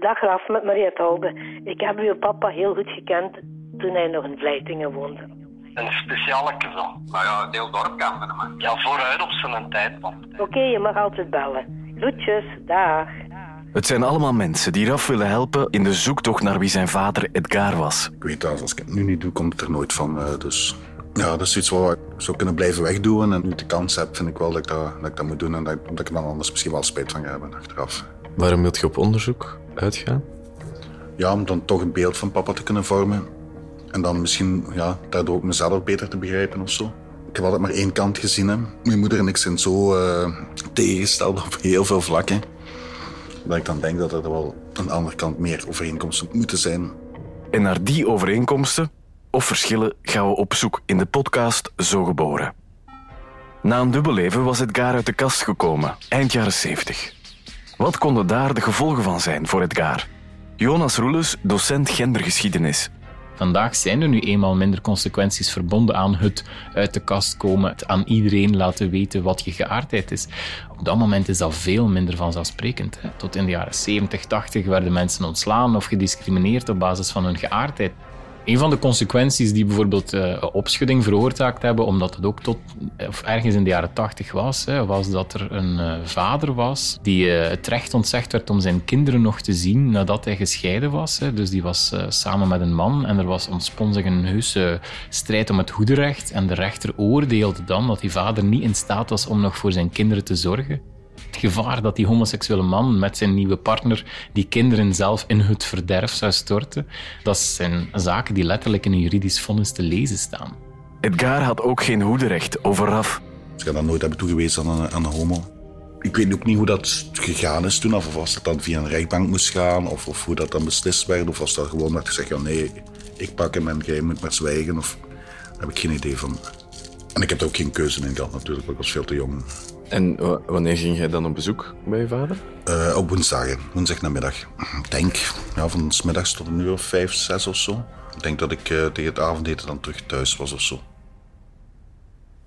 Dag Raf, met Mariette Holde. Ik heb uw papa heel goed gekend toen hij nog in Vleitingen woonde. Een speciale zo. Maar ja, het heel dorp kende hem. Ja, vooruit op zijn tijd. Oké, je mag altijd bellen. Groetjes, dag. Het zijn allemaal mensen die Raf willen helpen in de zoektocht naar wie zijn vader Edgar was. Ik weet dat, als ik het nu niet doe, komt het er nooit van. eh, Dus ja, dat is iets wat ik zou kunnen blijven wegdoen. En nu ik de kans heb, vind ik wel dat ik dat, dat, ik dat moet doen. En dat, ik- dat ik er dan anders misschien wel spijt van ga hebben achteraf. Waarom wilt je op onderzoek uitgaan? Ja, om dan toch een beeld van papa te kunnen vormen. En dan misschien ja, daardoor ook mezelf beter te begrijpen of zo. Ik heb altijd maar één kant gezien. Hè. Mijn moeder en ik zijn zo eh, tegengesteld op heel veel vlakken. Dat ik dan denk dat er wel aan de andere kant meer overeenkomsten moeten zijn. En naar die overeenkomsten of verschillen gaan we op zoek in de podcast Zo Geboren. Na een dubbel leven was Edgar uit de kast gekomen, eind jaren 70. Wat konden daar de gevolgen van zijn voor Edgar? Jonas Roeles, docent gendergeschiedenis. Vandaag zijn er nu eenmaal minder consequenties verbonden aan het uit de kast komen, het aan iedereen laten weten wat je geaardheid is. Op dat moment is dat veel minder vanzelfsprekend. Hè. Tot in de jaren 70, 80 werden mensen ontslaan of gediscrimineerd op basis van hun geaardheid. Een van de consequenties die bijvoorbeeld eh, opschudding veroorzaakt hebben, omdat het ook tot of ergens in de jaren 80 was, hè, was dat er een eh, vader was die eh, het recht ontzegd werd om zijn kinderen nog te zien nadat hij gescheiden was. Hè. Dus die was samen met een man en er was ontspon zich een heuse strijd om het goederecht. En de rechter oordeelde dan dat die vader niet in staat was om nog voor zijn kinderen te zorgen. Het gevaar dat die homoseksuele man met zijn nieuwe partner die kinderen zelf in het verderf zou storten, dat zijn zaken die letterlijk in een juridisch vonnis te lezen staan. Edgar had ook geen hoederecht over Raf. Ze gaan dat nooit hebben toegewezen aan een, aan een homo. Ik weet ook niet hoe dat gegaan is toen, of was dat dan via een rechtbank moest gaan, of, of hoe dat dan beslist werd, of was dat gewoon werd gezegd, ja nee, ik pak hem en jij moet maar zwijgen, of daar heb ik geen idee van. En ik heb er ook geen keuze in gehad natuurlijk, want ik was veel te jong. En wa- wanneer ging jij dan op bezoek bij je vader? Eh, op woensdagen, woensdag namiddag. Ik denk, ja, van 's middags tot een uur of vijf, zes of zo. Ik denk dat ik eh, tegen het avondeten dan terug thuis was of zo.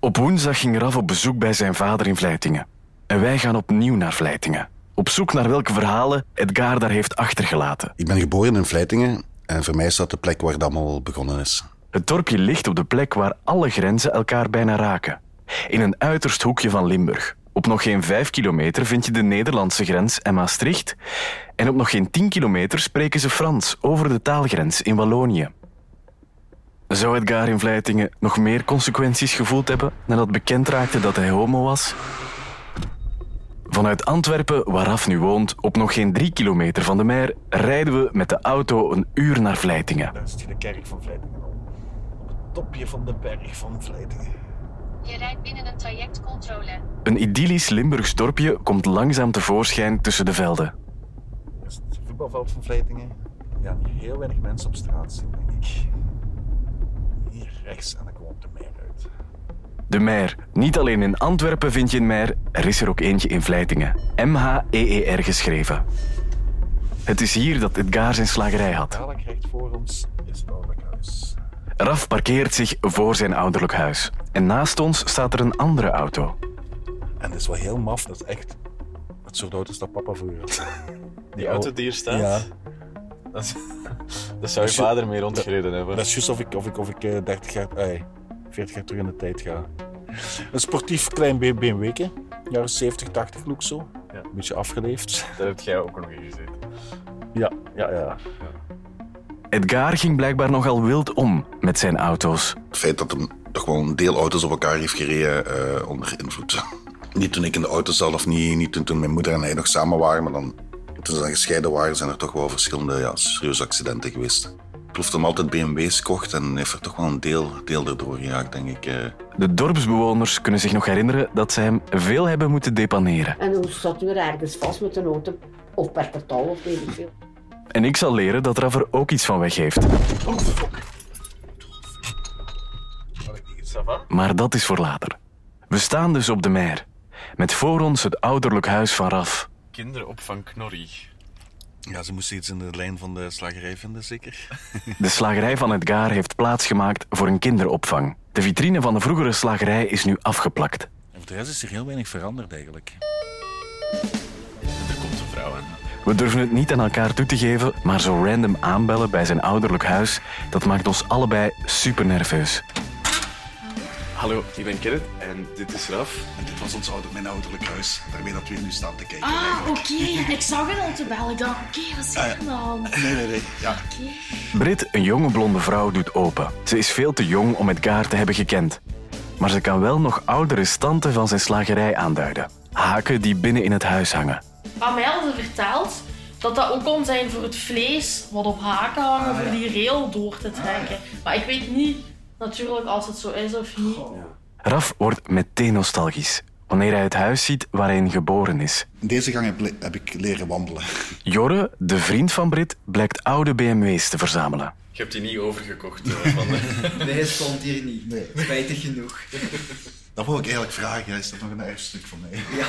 Op woensdag ging Raf op bezoek bij zijn vader in Vleitingen. En wij gaan opnieuw naar Vleitingen. Op zoek naar welke verhalen Edgar daar heeft achtergelaten. Ik ben geboren in Vleitingen en voor mij is dat de plek waar het allemaal begonnen is. Het dorpje ligt op de plek waar alle grenzen elkaar bijna raken. In een uiterst hoekje van Limburg. Op nog geen vijf kilometer vind je de Nederlandse grens en Maastricht. En op nog geen tien kilometer spreken ze Frans over de taalgrens in Wallonië. Zou Edgar in Vleitingen nog meer consequenties gevoeld hebben nadat bekend raakte dat hij homo was? Vanuit Antwerpen, waar Raf nu woont, op nog geen drie kilometer van de Mer, rijden we met de auto een uur naar Vleitingen. Daar is de kerk van Vleitingen. Op het topje van de berg van Vleitingen. Je rijdt binnen een trajectcontrole. Een idyllisch Limburgs dorpje komt langzaam tevoorschijn tussen de velden. Is het voetbalveld van Vleitingen. Ja, hier heel weinig mensen op straat zien, denk ik. Hier rechts en dan komt de meer uit. De Mer. Niet alleen in Antwerpen vind je een Mer, er is er ook eentje in Vleitingen. M-H-E-E-R geschreven. Het is hier dat Edgar zijn slagerij had. Dadelijk recht voor ons is het ouderlijk huis. Raf parkeert zich voor zijn ouderlijk huis. En naast ons staat er een andere auto. En dat is wel heel maf. Dat is echt het soort auto's dat papa vroeger had. Die auto die hier staat? Ja. Dat, dat zou je vader mee rondgereden hebben. Dat is juist of ik, of ik, of ik eh, 30 jaar, ai, 40 jaar terug in de tijd ga. Een sportief klein BMW'tje. Jaren 70, 80 look zo. Ja. Een beetje afgeleefd. Daar heb jij ook nog in gezeten. Ja, ja, ja. Edgar ging blijkbaar nogal wild om met zijn auto's. Het feit dat hem toch wel een deel auto's op elkaar heeft gereden eh, onder invloed. Niet toen ik in de auto zat of niet, niet toen, toen mijn moeder en hij nog samen waren, maar dan, toen ze dan gescheiden waren, zijn er toch wel verschillende ja, serieuze accidenten geweest. Ik geloof dat hem altijd BMW's kocht en heeft er toch wel een deel, deel erdoor geraakt, denk ik. eh. De dorpsbewoners kunnen zich nog herinneren dat ze hem veel hebben moeten depaneren. En dan zat hij weer ergens vast met een auto. Of per portaal of weet ik veel. En ik zal leren dat Raf er ook iets van weg heeft. Maar dat is voor later. We staan dus op de Mer. Met voor ons het ouderlijk huis van Raf. Kinderopvang Knorri. Ja, ze moesten iets in de lijn van de slagerij vinden, zeker. De slagerij van Edgar heeft plaatsgemaakt voor een kinderopvang. De vitrine van de vroegere slagerij is nu afgeplakt. En voor de rest is er heel weinig veranderd eigenlijk. Er komt een vrouw aan. We durven het niet aan elkaar toe te geven, maar zo random aanbellen bij zijn ouderlijk huis, dat maakt ons allebei super nerveus. Hallo, ik ben Kenneth en dit is Raf. En dit was ons ouder, mijn ouderlijk huis. Daarmee dat we hier nu staan te kijken. Ah, oké. Ik zag het al te bellen. Ik dacht, oké, wat is er aan de hand? Nee, nee, nee. Ja. Brit, een jonge blonde vrouw, doet open. Ze is veel te jong om Edgar te hebben gekend. Maar ze kan wel nog oudere standen van zijn slagerij aanduiden. Haken die binnen in het huis hangen. Aan mij hadden ze verteld dat dat ook kon zijn voor het vlees wat op haken hangen, voor die rail door te trekken. Maar ik weet niet natuurlijk als het zo is of niet. Raf wordt meteen nostalgisch wanneer hij het huis ziet waar hij in geboren is. In deze gang heb, ik leren wandelen. Jorre, de vriend van Brit, blijkt oude BMW's te verzamelen. Je hebt die niet overgekocht van de... Nee, het stond hier niet. Nee. Spijtig genoeg. Dat wil ik eigenlijk vragen. Is dat nog een erfstuk van mij? Ja,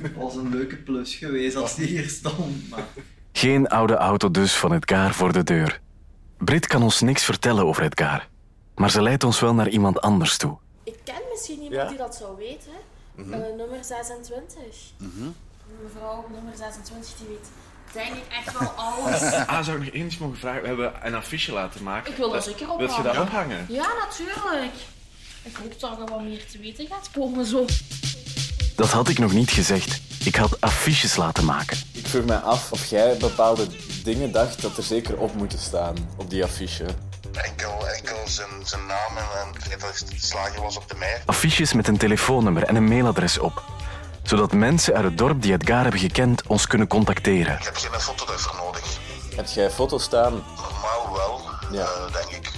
het was een leuke plus geweest als die hier stond. Maar Geen oude auto dus van Edgar voor de deur. Brit kan ons niks vertellen over Edgar. Maar ze leidt ons wel naar iemand anders toe. Ik ken misschien iemand Ja? die dat zou weten. Eh, nummer 26. Mevrouw nummer 26, die weet denk ik echt wel alles. Ah, zou ik nog één iets mogen vragen? We hebben een affiche laten maken. Ik wil dat Eh, zeker Wilt je ophangen. dat ophangen? Ja, natuurlijk. Ik hoop dat er wat meer te weten gaat komen zo. Dat had ik nog niet gezegd. Ik had affiches laten maken. Ik vroeg mij af of jij bepaalde dingen dacht dat er zeker op moeten staan op die affiche. Enkel, enkel zijn, zijn naam en, en dat slager was op de mei. Affiches met een telefoonnummer en een mailadres op. Zodat mensen uit het dorp die Edgar hebben gekend ons kunnen contacteren. Ik heb geen foto daarvoor nodig. Heb jij foto's staan? Normaal wel, Ja. eh, denk ik.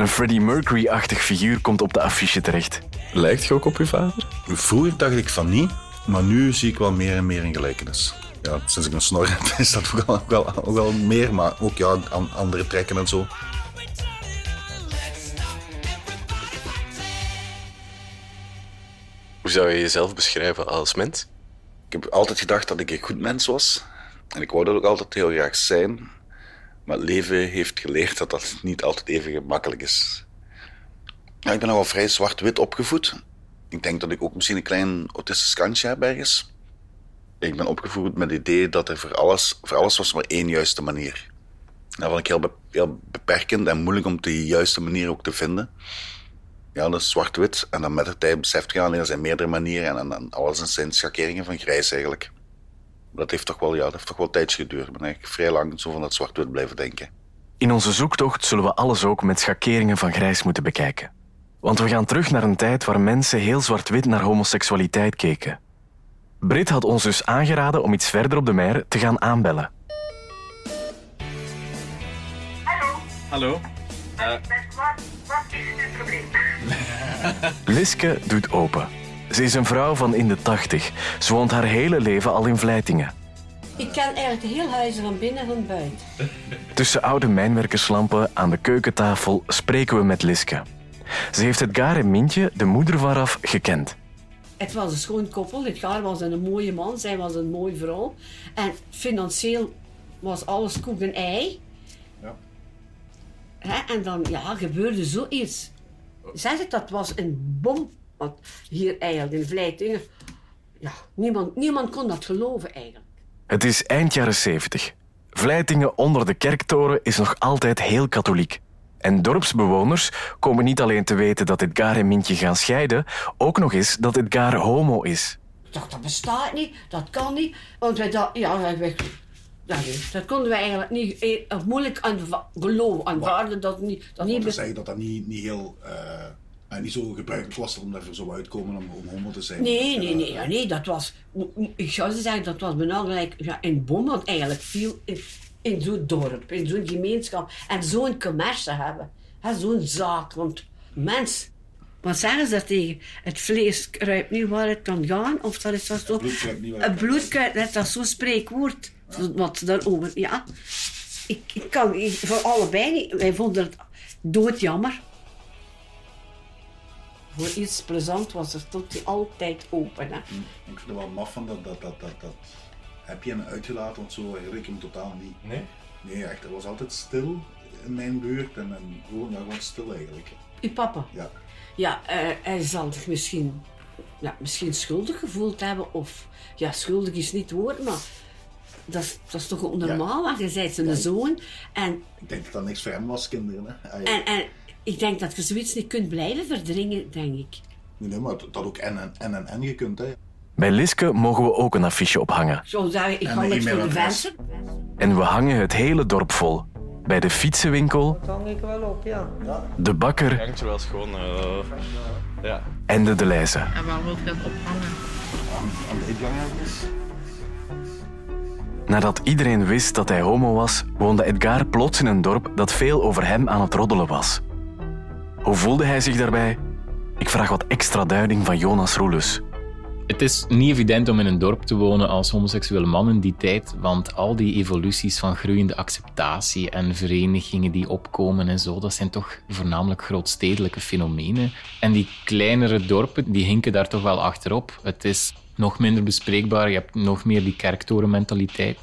Een Freddie Mercury-achtig figuur komt op de affiche terecht. Lijkt je ook op je vader? Vroeger dacht ik van niet, maar nu zie ik wel meer en meer een gelijkenis. Ja, sinds ik een snor heb, is dat ook wel, ook wel, ook wel meer, maar ook ja, an- andere trekken en zo. Hoe zou je jezelf beschrijven als mens? Ik heb altijd gedacht dat ik een goed mens was. En ik wou dat ook altijd heel graag zijn. Maar leven heeft geleerd dat dat niet altijd even gemakkelijk is. Ik ben nogal vrij zwart-wit opgevoed. Ik denk dat ik ook misschien een klein autistisch kantje heb ergens. Ik ben opgevoed met het idee dat er voor alles, voor alles was maar één juiste manier. Dat vond ik heel, be- heel beperkend en moeilijk om die juiste manier ook te vinden. Ja, dat is zwart-wit. En dan met de tijd beseft je, er zijn meerdere manieren. En, en, en alles zijn schakeringen van grijs eigenlijk. Dat heeft toch wel, ja, dat heeft toch wel tijdje geduurd. Ik ben eigenlijk vrij lang zo van dat zwart-wit blijven denken. In onze zoektocht zullen we alles ook met schakeringen van grijs moeten bekijken. Want we gaan terug naar een tijd waar mensen heel zwart-wit naar homoseksualiteit keken. Brit had ons dus aangeraden om iets verder op de mer te gaan aanbellen. Hallo? Liske doet open. Ze is een vrouw van in de tachtig. Ze woont haar hele leven al in Vlijtingen. Ik ken eigenlijk heel huizen van binnen en van buiten. Tussen oude mijnwerkerslampen aan de keukentafel spreken we met Liske. Ze heeft het en Mintje, de moeder van Raf, gekend. Het was een schoon koppel. Het gaar was een mooie man, zij was een mooie vrouw. En financieel was alles koek en ei. Ja. Hè, en dan ja, gebeurde zoiets. Zeg ik, dat was een bom. Want hier eigenlijk in Vlijtingen, ja, niemand, niemand kon dat geloven eigenlijk. Het is eind jaren 70. Vlijtingen onder de kerktoren is nog altijd heel katholiek. En dorpsbewoners komen niet alleen te weten dat Edgar en Mintje gaan scheiden, ook nog eens dat Edgar homo is. Ik dacht, dat bestaat niet, dat kan niet. Want wij dachten, ja, wij, wij- ja, nee, dat konden wij eigenlijk niet, eh, of moeilijk aanva- geloven, aanvaarden dat niet, dat niet Niet bestaat. zeggen dat dat niet, niet heel... eh, eh, niet zo gebruikelijk was om daarvoor zo uitkomen om, om homo te zijn. Nee, Dat, nee, eh, nee, ja, nee, dat was, ik zou zeggen, dat was belangrijk ja, in Bommel eigenlijk veel in, in zo'n dorp, in zo'n gemeenschap en zo'n commerce hebben. Zo'n zaak, want mens, wat zeggen ze daar tegen? Het vlees kruipt niet waar het kan gaan, of dat is dat zo? Het bloed kruipt, dat is dat zo'n spreekwoord, wat daarover, ja. Ik, ik kan ik- voor allebei niet, wij vonden het doodjammer. Voor iets plezant was er tot die altijd open. Hè. Ik vind het wel maf van dat, dat, dat, dat, dat heb je hem uitgelaten, want zo herinner ik hem totaal niet. Nee? Nee, echt, er was altijd stil in mijn buurt en, en gewoon, ja, gewoon stil eigenlijk. Uw papa? Ja. Ja, eh, hij zal zich misschien, ja, misschien schuldig gevoeld hebben. Of, ja, schuldig is niet het woord, maar Dat is, dat is toch onnormaal, want je bent zijn zoon. En, Ik denk dat dat niks voor hem was, kinderen. Hè? En, en ik denk dat je zoiets niet kunt blijven verdringen, denk ik. Nee, nee, maar dat dat ook en en en en en gekund, hè. Bij Liske mogen we ook een affiche ophangen. Zo zou ik een het voor de wensen. En we hangen het hele dorp vol. Bij de fietsenwinkel, Dat hang ik wel op, ja. de bakker Hangt er wel schoon. eh, ja. en de Deleuze. En waar wil je het ophangen? Aan de ingang Nadat iedereen wist dat hij homo was, woonde Edgar plots in een dorp dat veel over hem aan het roddelen was. Hoe voelde hij zich daarbij? Ik vraag wat extra duiding van Jonas Roelus. Het is niet evident om in een dorp te wonen als homoseksuele man in die tijd, want al die evoluties van groeiende acceptatie en verenigingen die opkomen en zo, dat zijn toch voornamelijk grootstedelijke fenomenen. En die kleinere dorpen, die hinken daar toch wel achterop. Het is nog minder bespreekbaar, je hebt nog meer die kerktorenmentaliteit,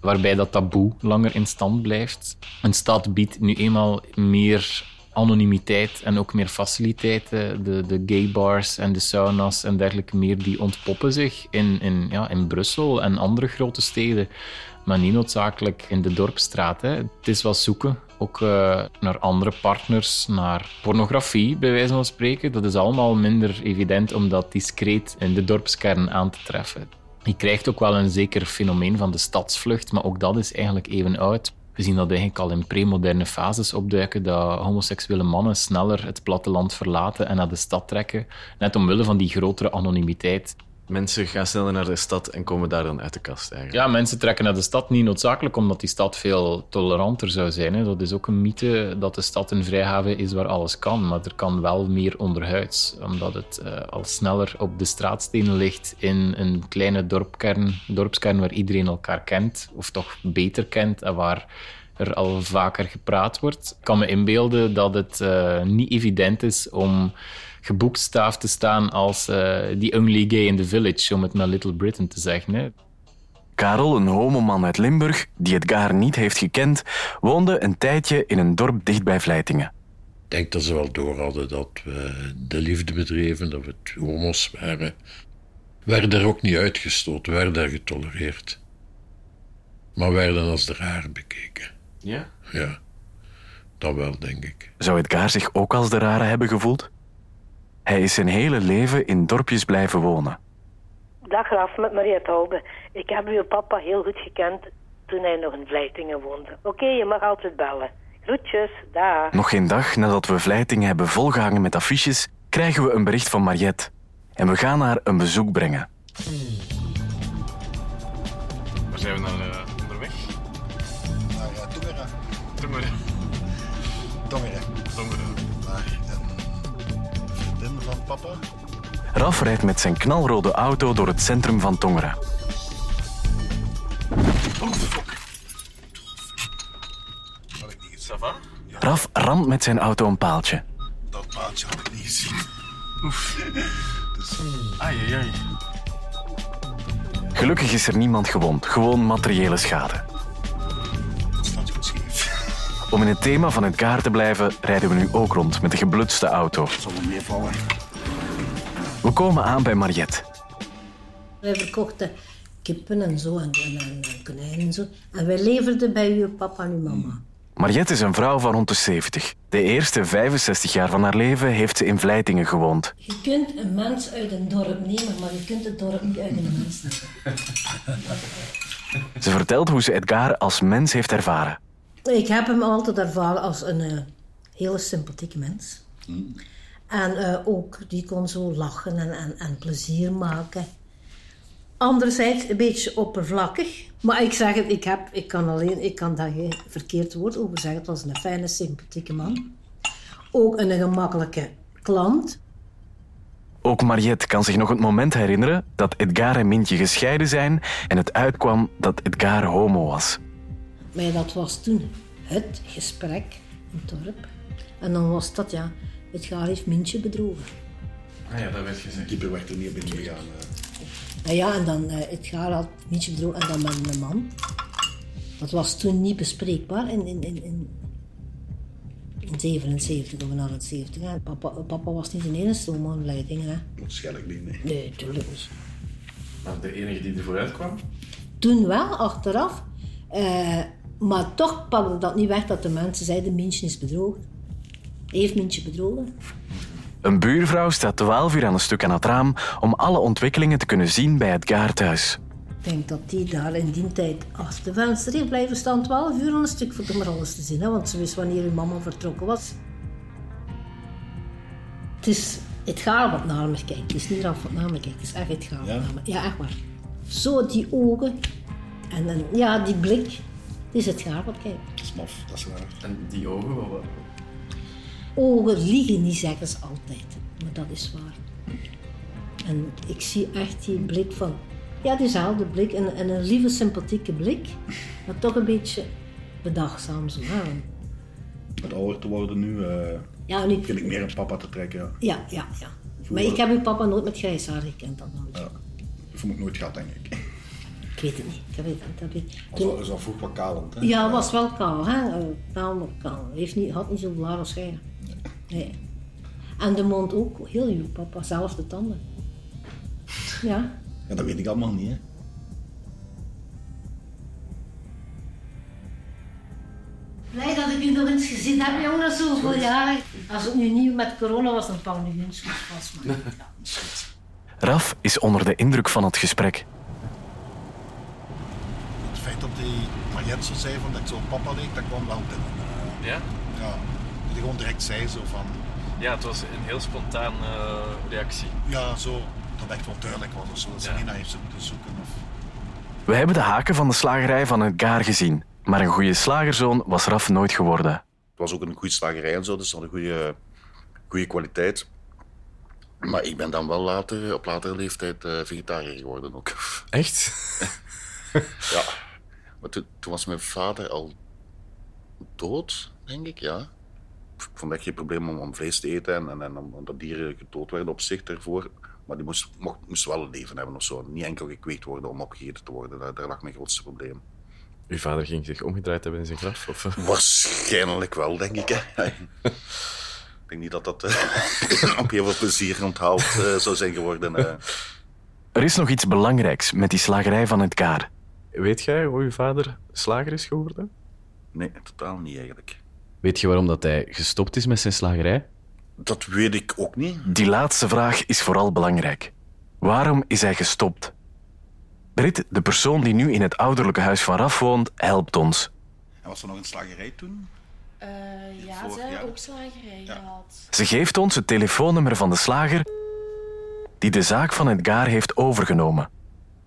waarbij dat taboe langer in stand blijft. Een stad biedt nu eenmaal meer anonimiteit en ook meer faciliteiten. De, de gay bars en de sauna's en dergelijke meer, die ontpoppen zich in, in, ja, in Brussel en andere grote steden. Maar niet noodzakelijk in de dorpstraat. Het is wel zoeken, ook eh, naar andere partners, naar pornografie, bij wijze van spreken. Dat is allemaal minder evident om dat discreet in de dorpskern aan te treffen. Je krijgt ook wel een zeker fenomeen van de stadsvlucht, maar ook dat is eigenlijk even oud. We zien dat eigenlijk al in premoderne fases opduiken, dat homoseksuele mannen sneller het platteland verlaten en naar de stad trekken, net omwille van die grotere anonimiteit. Mensen gaan sneller naar de stad en komen daar dan uit de kast eigenlijk. Ja, mensen trekken naar de stad niet noodzakelijk omdat die stad veel toleranter zou zijn. Hè. Dat is ook een mythe dat de stad een vrijhaven is waar alles kan, maar er kan wel meer onderhuids, omdat het eh, al sneller op de straatstenen ligt in een kleine dorpkern, dorpskern waar iedereen elkaar kent, of toch beter kent en waar er al vaker gepraat wordt. Ik kan me inbeelden dat het eh, niet evident is om geboekstaafd te staan als eh the only gay in the village, om het naar Little Britain te zeggen. Hè. Karel, een homoman uit Limburg, die Edgar niet heeft gekend, woonde een tijdje in een dorp dicht bij Vlijtingen. Ik denk dat ze wel door hadden dat we de liefde bedreven, dat we het homo's waren. We werden er ook niet uitgestoten, we werden daar getolereerd. Maar we werden als de raar bekeken. Ja? Ja, dat wel, denk ik. Zou Edgar zich ook als de rare hebben gevoeld? Hij is zijn hele leven in dorpjes blijven wonen. Dag Raf, met Mariette Hoube. Ik heb uw papa heel goed gekend toen hij nog in Vlijtingen woonde. Oké, je mag altijd bellen. Groetjes, dag. Nog geen dag nadat we Vlijtingen hebben volgehangen met affiches, krijgen we een bericht van Mariette. En we gaan haar een bezoek brengen. Waar zijn we? Naar Tongeren. Tongeren. Tongeren. Naar een vriendin van papa. Raf rijdt met zijn knalrode auto door het centrum van Tongeren. Ça va? Raf ramt met zijn auto een paaltje. Dat paadje had ik niet gezien. Oef. Ai, ai, ai. Gelukkig is er niemand gewond, gewoon materiële schade. Om in het thema van het gaar te blijven, rijden we nu ook rond met de geblutste auto. Zal meevallen. We komen aan bij Mariette. Wij verkochten kippen en zo en, en, en, en konijnen en zo. En wij leverden bij uw papa en uw mama. Mariette is een vrouw van rond de 70. De eerste 65 jaar van haar leven heeft ze in Vlijtingen gewoond. Je kunt een mens uit een dorp nemen, maar je kunt het dorp niet uit een mens nemen. Ze vertelt hoe ze Edgar als mens heeft ervaren. Ik heb hem altijd ervaren als een eh, hele sympathieke mens. En eh, ook, die kon zo lachen en, en, en plezier maken. Anderzijds een beetje oppervlakkig. Maar ik zeg het, ik, heb, ik, kan, alleen, ik kan daar geen verkeerd woord over zeggen. Het was een fijne, sympathieke man. Ook een gemakkelijke klant. Ook Mariette kan zich nog het moment herinneren dat Edgar en Mintje gescheiden zijn en het uitkwam dat Edgar homo was. Maar dat was toen het gesprek in het dorp. En dan was dat, ja, het gaar heeft Mintje bedrogen. Ah ja, dat werd gezegd. Dieper werd er niet binnen gegaan. Nou ja, en dan eh, het gaar had Mintje bedrogen en dan met een man. Dat was toen niet bespreekbaar in, in, in, in, in 77 of 70. Hè. Papa, papa was niet de enige hè. Waarschijnlijk niet, nee. Nee, tuurlijk niet. Maar de enige die er vooruit kwam? Toen wel, achteraf. Eh, maar toch pakte dat niet weg dat de mensen zeiden... Mintje is bedrogen. Hij heeft Mintje bedrogen. Een buurvrouw staat 12 uur aan een stuk aan het raam om alle ontwikkelingen te kunnen zien bij het gaarthuis. Ik denk dat die daar in die tijd achter de venster heeft blijven staan 12 uur aan een stuk voor maar alles te zien. Hè, want ze wist wanneer uw mama vertrokken was. Het is het gaar wat naar me kijkt. Het is niet af wat naar me kijkt. Het is echt het gaar wat naar me Ja, echt waar. Zo die ogen. En dan, ja, die blik. Is het gaar wat kijkt. Dat is maf, dat is waar. En die ogen, wat? Ogen liegen niet, zeggen ze altijd. Maar dat is waar. En ik zie echt die blik van... Ja, diezelfde blik. En, en een lieve, sympathieke blik. Maar toch een beetje bedachtzaam zo. Hè? Met ouder te worden nu, eh Ja, begin ik meer een papa te trekken. Ja. Ja, ja, ja. Maar ik heb uw papa nooit met grijs haar gekend. Dan. Ja. Dat heb ik nooit gehad, denk ik. Ik weet het niet. Ik weet het, dat weet... Is wel vroeg wat kalend, hè? Ja, was wel kaal, hè? Eh, kaal. Heeft niet, had niet zo blaar als jij. Nee. En de mond ook, heel uw papa, zelfs de tanden. Ja. Ja, dat weet ik allemaal niet, hè. Blij dat ik u nog eens gezien heb, jongen, na zoveel jaren. Als het nu niet met corona was, dan vang ik eens goed vast. Maar. Raf is onder de indruk van het gesprek. Het feit dat zo zei van dat ik zo op papa leek, dat kwam wel binnen. eh. Ja? Ja. Dat hij gewoon direct zei zo van... Ja, het was een heel spontane reactie. Ja, zo. Dat echt wel duidelijk was of zo. Dat ze niet naar heeft te zoeken. Of... We hebben de haken van de slagerij van het gaar gezien. Maar een goede slagerzoon was Raf nooit geworden. Het was ook een goede slagerij en zo, dus ze hadden goede, goede kwaliteit. Maar ik ben dan wel later, op latere leeftijd eh, vegetariër geworden ook. Echt? ja. Maar toen, toen was mijn vader al dood, denk ik, ja. Ik vond echt geen probleem om, om vlees te eten en, en, en om, dat dieren gedood werden op zich ervoor. Maar die moest, mocht, moest wel een leven hebben of zo. Niet enkel gekweekt worden om opgegeten te worden. Daar, daar lag mijn grootste probleem. Uw vader ging zich omgedraaid hebben in zijn graf? Of? Waarschijnlijk wel, denk ik. Hè. ik denk niet dat dat eh, op heel veel plezier onthaald eh, zou zijn geworden. eh. Er is nog iets belangrijks met die slagerij van het gaar. Weet jij hoe uw vader slager is geworden? Nee, totaal niet eigenlijk. Weet je waarom dat hij gestopt is met zijn slagerij? Dat weet ik ook niet. Die laatste vraag is vooral belangrijk. Waarom is hij gestopt? Brit, de persoon die nu in het ouderlijke huis van Raf woont, helpt ons. En was er nog een slagerij toen? Eh, ja, ze hebben ook slagerij gehad. Ze geeft ons het telefoonnummer van de slager die de zaak van het gaar heeft overgenomen.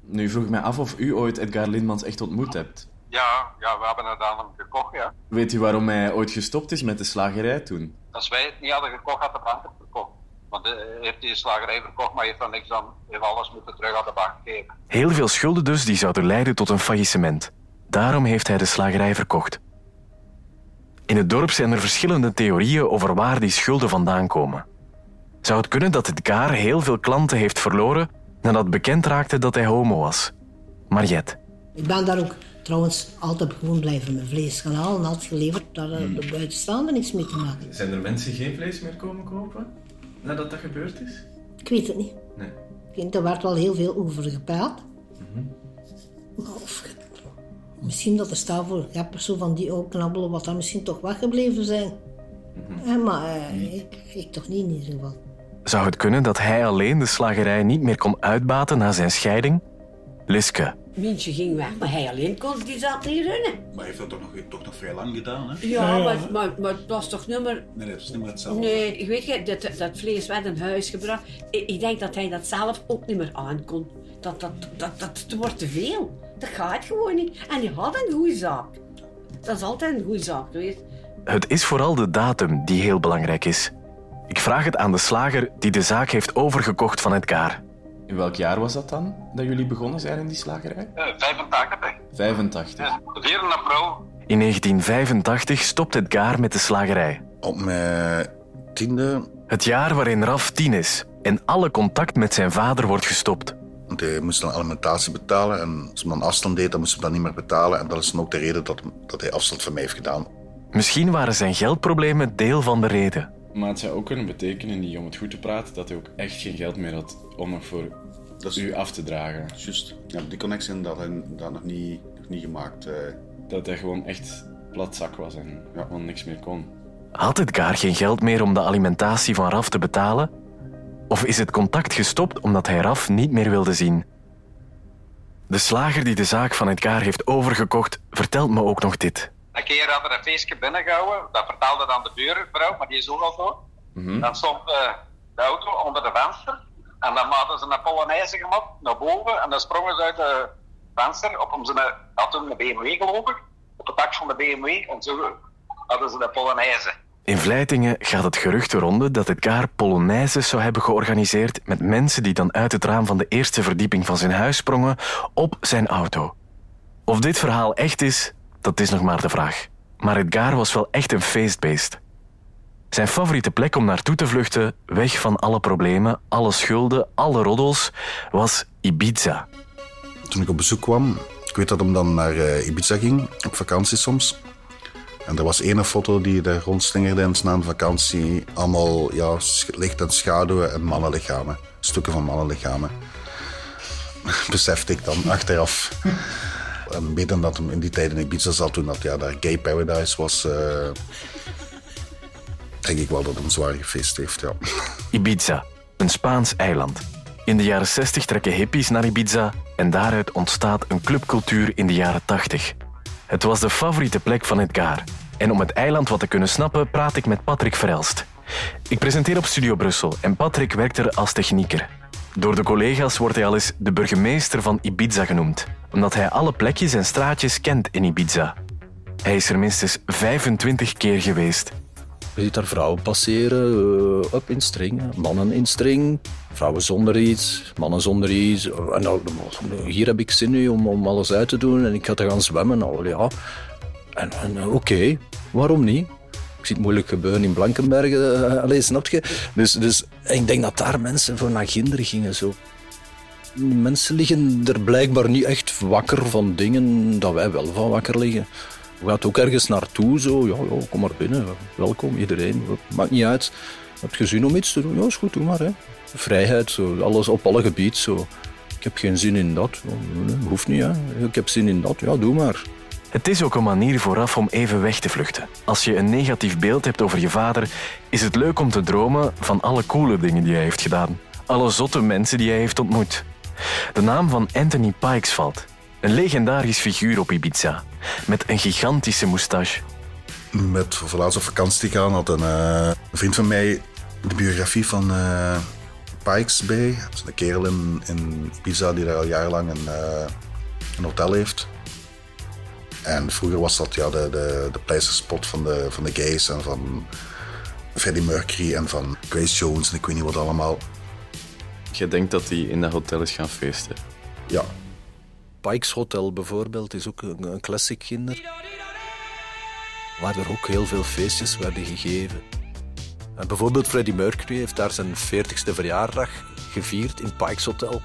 Nu vroeg ik mij af of u ooit Edgar Lindmans echt ontmoet hebt. Ja, ja, we hebben het aan hem gekocht, ja. Weet u waarom hij ooit gestopt is met de slagerij toen? Als wij het niet hadden gekocht, had de bank het verkocht. Want hij heeft die slagerij verkocht, maar heeft dan niks aan, heeft alles moeten terug aan de bank geven. Heel veel schulden dus die zouden leiden tot een faillissement. Daarom heeft hij de slagerij verkocht. In het dorp zijn er verschillende theorieën over waar die schulden vandaan komen. Zou het kunnen dat het gaar heel veel klanten heeft verloren nadat bekend raakte dat hij homo was? Mariette. Ik ben daar ook trouwens altijd gewoon blijven mijn vlees gaan halen en altijd geleverd. Daar uh, de buitenstaande niks mee te maken. Zijn er mensen die geen vlees meer komen kopen nadat dat gebeurd is? Ik weet het niet. Nee. Ik denk, er werd wel heel veel over gepraat. Maar of, misschien dat er staat voor rappers zo van die ook knabbelen, wat dan misschien toch weggebleven zijn. Eh, maar eh, ik, ik toch niet in ieder geval. Zou het kunnen dat hij alleen de slagerij niet meer kon uitbaten na zijn scheiding? Liske. Mientje ging weg, maar hij alleen kon die zaak niet runnen. Maar hij heeft dat toch nog, toch nog vrij lang gedaan, hè? Ja, Maar, maar, maar het was toch nummer... Nee, dat is niet meer hetzelfde. Nee, ik weet je, dat, dat vlees werd in huis gebracht. Ik, ik denk dat hij dat zelf ook niet meer aankon. Dat, dat, dat, dat, dat wordt te veel. Dat gaat gewoon niet. En hij had een goede zaak. Dat is altijd een goede zaak geweest. Het is vooral de datum die heel belangrijk is. Ik vraag het aan de slager die de zaak heeft overgekocht van het gaar. In welk jaar was dat dan, dat jullie begonnen zijn in die slagerij? Eh, 85. 85. Ja, 4 april. In 1985 stopt het gaar met de slagerij. Op mijn tiende... Het jaar waarin Raf tien is en alle contact met zijn vader wordt gestopt. Want hij moest dan alimentatie betalen en als hij dan afstand deed, dan moest hij dat niet meer betalen. En dat is dan ook de reden dat, dat hij afstand van mij heeft gedaan. Misschien waren zijn geldproblemen deel van de reden. Maar het zou ook kunnen betekenen, niet om het goed te praten, dat hij ook echt geen geld meer had om nog voor u af te dragen. Juist. Ja, die connectie dat hij dat nog niet, nog niet gemaakt. eh. Dat hij gewoon echt plat zak was en gewoon niks meer kon. Had Edgar geen geld meer om de alimentatie van Raf te betalen? Of is het contact gestopt omdat hij Raf niet meer wilde zien? De slager die de zaak van Edgar heeft overgekocht, vertelt me ook nog dit. Een keer hadden we een feestje binnengehouden. Dat vertelde dan de buurvrouw, maar die is ook al zo. Dan stond eh, de auto onder de venster. En dan hadden ze een Polonaise gemaakt naar boven. En dan sprongen ze uit het venster op om ze een BMW geloof ik. Op het dak van de BMW. En zo hadden ze de Polonaise. In Vleitingen gaat het gerucht de ronde dat Edgar Polonaises zou hebben georganiseerd met mensen die dan uit het raam van de eerste verdieping van zijn huis sprongen op zijn auto. Of dit verhaal echt is, dat is nog maar de vraag. Maar Edgar was wel echt een feestbeest. Zijn favoriete plek om naartoe te vluchten, weg van alle problemen, alle schulden, alle roddels, was Ibiza. Toen ik op bezoek kwam, ik weet dat hem dan naar eh, Ibiza ging, op vakantie soms. En er was ene foto die daar rondslingerde in na een vakantie. Allemaal ja, licht en schaduwen en mannenlichamen. Stukken van mannenlichamen. Besefte ik dan achteraf. En mede dat hem in die tijd in Ibiza zat, toen dat ja, daar gay paradise was... eh, denk ik wel dat een zwaar gefeest heeft. Ibiza, een Spaans eiland. In de jaren 60 trekken hippies naar Ibiza en daaruit ontstaat een clubcultuur in de jaren 80. Het was de favoriete plek van Edgar. En om het eiland wat te kunnen snappen, praat ik met Patrick Verelst. Ik presenteer op Studio Brussel en Patrick werkt er als technieker. Door de collega's wordt hij al eens de burgemeester van Ibiza genoemd, omdat hij alle plekjes en straatjes kent in Ibiza. Hij is er minstens 25 keer geweest. Je ziet daar vrouwen passeren, eh, op in string, mannen in string, vrouwen zonder iets, mannen zonder iets. En dan, hier heb ik zin nu om, alles uit te doen en ik ga te gaan zwemmen. Al, ja. En, eh, oké, waarom niet? Ik zie het moeilijk gebeuren in Blankenbergen, uh, allee, snap je? Dus, dus ik denk dat daar mensen voor naar Ginder gingen. Zo. Mensen liggen er blijkbaar niet echt wakker van dingen dat wij wel van wakker liggen. Je gaat ook ergens naartoe, zo. Ja, ja, kom maar binnen. Welkom, iedereen. Maakt niet uit. Heb je zin om iets te doen? Ja, is goed, doe maar. Hè. Vrijheid, zo. Alles op alle gebieden. Zo. Ik heb geen zin in dat. Nee, hoeft niet. Ik heb zin in dat. Ja, doe maar. Het is ook een manier vooraf om even weg te vluchten. Als je een negatief beeld hebt over je vader, is het leuk om te dromen van alle coole dingen die hij heeft gedaan. Alle zotte mensen die hij heeft ontmoet. De naam van Anthony Pikes valt. Een legendarisch figuur op Ibiza. Met een gigantische moustache. Met voor laatst op vakantie gaan had een, eh, een vriend van mij de biografie van eh, Pikes bij. Dat is een kerel in, in Ibiza die daar al jarenlang een, eh, een hotel heeft. En vroeger was dat ja, de, de, de pleisterspot van de, van de gays en van Freddie Mercury en van Grace Jones en ik weet niet wat allemaal. Je denkt dat hij in dat hotel is gaan feesten? Ja. Pikes Hotel bijvoorbeeld is ook een, een classic kinder. Waar er ook heel veel feestjes werden gegeven. En bijvoorbeeld Freddie Mercury heeft daar zijn 40ste verjaardag gevierd in Pikes Hotel.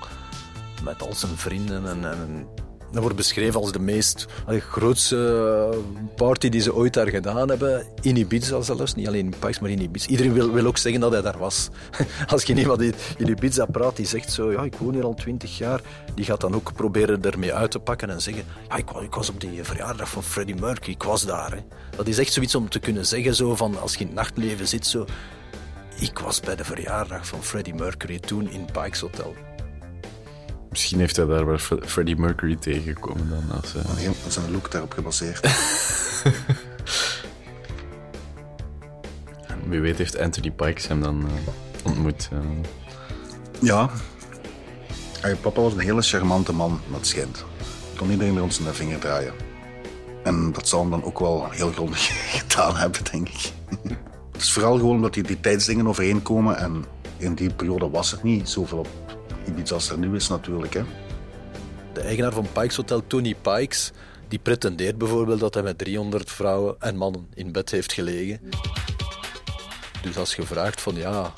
Met al zijn vrienden en, en dat wordt beschreven als de meest grootste party die ze ooit daar gedaan hebben. In Ibiza zelfs, niet alleen in Pikes, maar in Ibiza. Iedereen wil, wil ook zeggen dat hij daar was. Als je iemand in, Ibiza praat, die zegt zo, ja, ik woon hier al twintig jaar, die gaat dan ook proberen ermee uit te pakken en zeggen, ja, ik, ik was op die verjaardag van Freddie Mercury, ik was daar. Dat is echt zoiets om te kunnen zeggen, zo van, als je in het nachtleven zit, zo, ik was bij de verjaardag van Freddie Mercury toen in Pikes Hotel. Misschien heeft hij daar wel Freddie Mercury tegengekomen dan. Als, uh... Een look daarop gebaseerd. Wie weet heeft Anthony Pikes hem dan uh, ontmoet. Uh... Ja. Papa was een hele charmante man, dat schijnt. Kon iedereen bij ons in de vinger draaien. En dat zal hem dan ook wel heel grondig gedaan hebben, denk ik. Het is vooral gewoon omdat die, die tijdsdingen overeenkomen. En in die periode was er niet zoveel op Ibiza als er nu is natuurlijk. Hè. De eigenaar van Pikes Hotel, Tony Pikes, die pretendeert bijvoorbeeld dat hij met 300 vrouwen en mannen in bed heeft gelegen. Dus als je vraagt van ja,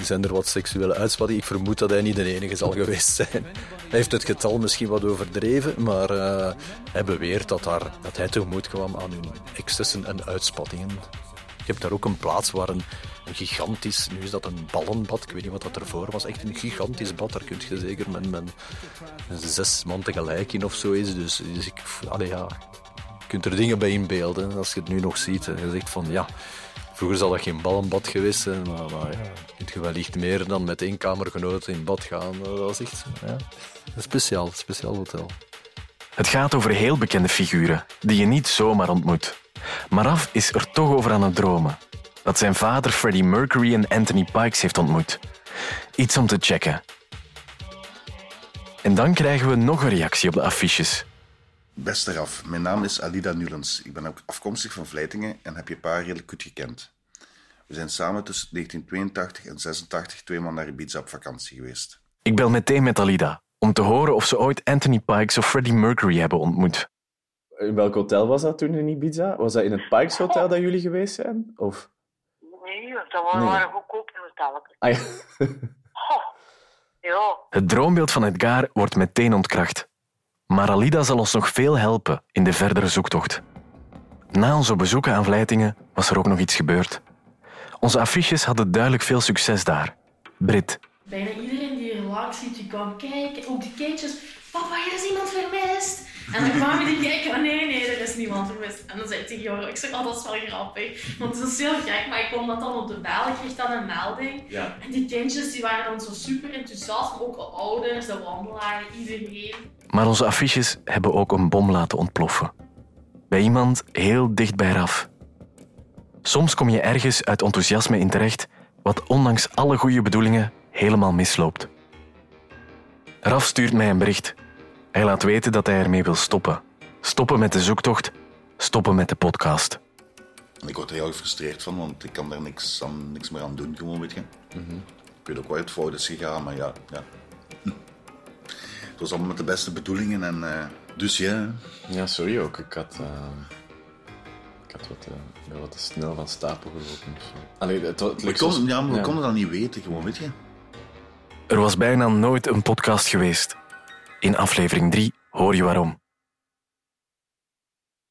zijn er wat seksuele uitspattingen? Ik vermoed dat hij niet de enige zal geweest zijn. Hij heeft het getal misschien wat overdreven, maar uh, hij beweert dat, daar, dat hij tegemoet kwam aan hun excessen en uitspattingen. Je hebt daar ook een plaats waar een, gigantisch, nu is dat een ballenbad, ik weet niet wat dat ervoor was, echt een gigantisch bad, daar kun je zeker met, met zes man tegelijk in of zo is. Dus, dus ik, allee, ja, je kunt er dingen bij inbeelden als je het nu nog ziet. En je zegt van ja, vroeger zal dat geen ballenbad geweest zijn, maar, maar ja, kun je wellicht meer dan met één kamergenoten in bad gaan. Dat was echt ja, een speciaal, speciaal hotel. Het gaat over heel bekende figuren die je niet zomaar ontmoet. Maar Af is er toch over aan het dromen. Dat zijn vader Freddie Mercury en Anthony Pikes heeft ontmoet. Iets om te checken. En dan krijgen we nog een reactie op de affiches. Beste Raf, mijn naam is Alida Nulens. Ik ben ook afkomstig van Vleitingen en heb je pa redelijk goed gekend. We zijn samen tussen 1982 en 86 tweemaal naar Ibiza op vakantie geweest. Ik bel meteen met Alida om te horen of ze ooit Anthony Pikes of Freddie Mercury hebben ontmoet. In welk hotel was dat toen in Ibiza? Was dat in het Pikes Hotel dat jullie geweest zijn? Of? Nee, dat waren, Nee. waren goedkope hotels. Ah, ja. Ja, Het droombeeld van Edgar wordt meteen ontkracht. Maar Alida zal ons nog veel helpen in de verdere zoektocht. Na onze bezoeken aan Vleitingen was er ook nog iets gebeurd. Onze affiches hadden duidelijk veel succes daar. Brit, Bijna iedereen die er langs ziet, die kwam kijken. Ook die kindjes. Papa, er is iemand vermist. En dan kwamen die kijken. Oh nee, nee, er is niemand vermist. En dan zei ik tegen jou, ik zeg, oh, dat is wel grappig. Want het is heel gek, maar ik kom dat dan op de bel. Ik kreeg dan een melding. Ja. En die kindjes die waren dan zo super enthousiast. Maar ook de ouders, de wandelaars, iedereen. maar onze affiches hebben ook een bom laten ontploffen. Bij iemand heel dicht bij Raf. Soms kom je ergens uit enthousiasme in terecht, wat ondanks alle goede bedoelingen helemaal misloopt. Raf stuurt mij een bericht. Hij laat weten dat hij ermee wil stoppen. Stoppen met de zoektocht, stoppen met de podcast. Ik word er heel gefrustreerd van, want ik kan daar niks, aan, niks meer aan doen, gewoon, weet je. Ik weet ook waar het fout is gegaan, maar ja. ja. Het was allemaal met de beste bedoelingen en eh, dus ja. Ja, sorry ook. Ik had, eh, ik had wat, eh, wat te snel van stapel gelopen. Allee, het, het We zo- ja, maar we konden dat niet weten, gewoon, weet je. Er was bijna nooit een podcast geweest. In aflevering 3 hoor je waarom.